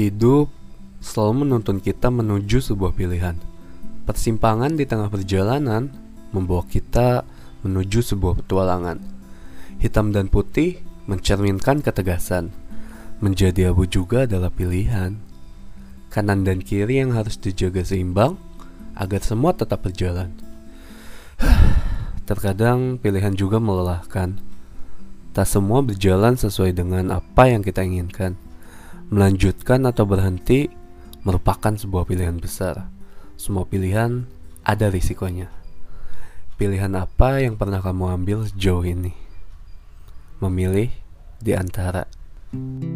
Hidup selalu menuntun kita menuju sebuah pilihan. Persimpangan di tengah perjalanan membawa kita menuju sebuah petualangan. Hitam dan putih mencerminkan ketegasan. Menjadi abu juga adalah pilihan. Kanan dan kiri yang harus dijaga seimbang agar semua tetap berjalan. Terkadang pilihan juga melelahkan. Tak semua berjalan sesuai dengan apa yang kita inginkan. Melanjutkan atau berhenti merupakan sebuah pilihan besar. Semua pilihan ada risikonya. Pilihan apa yang pernah kamu ambil sejauh ini? Memilih di antara. thank you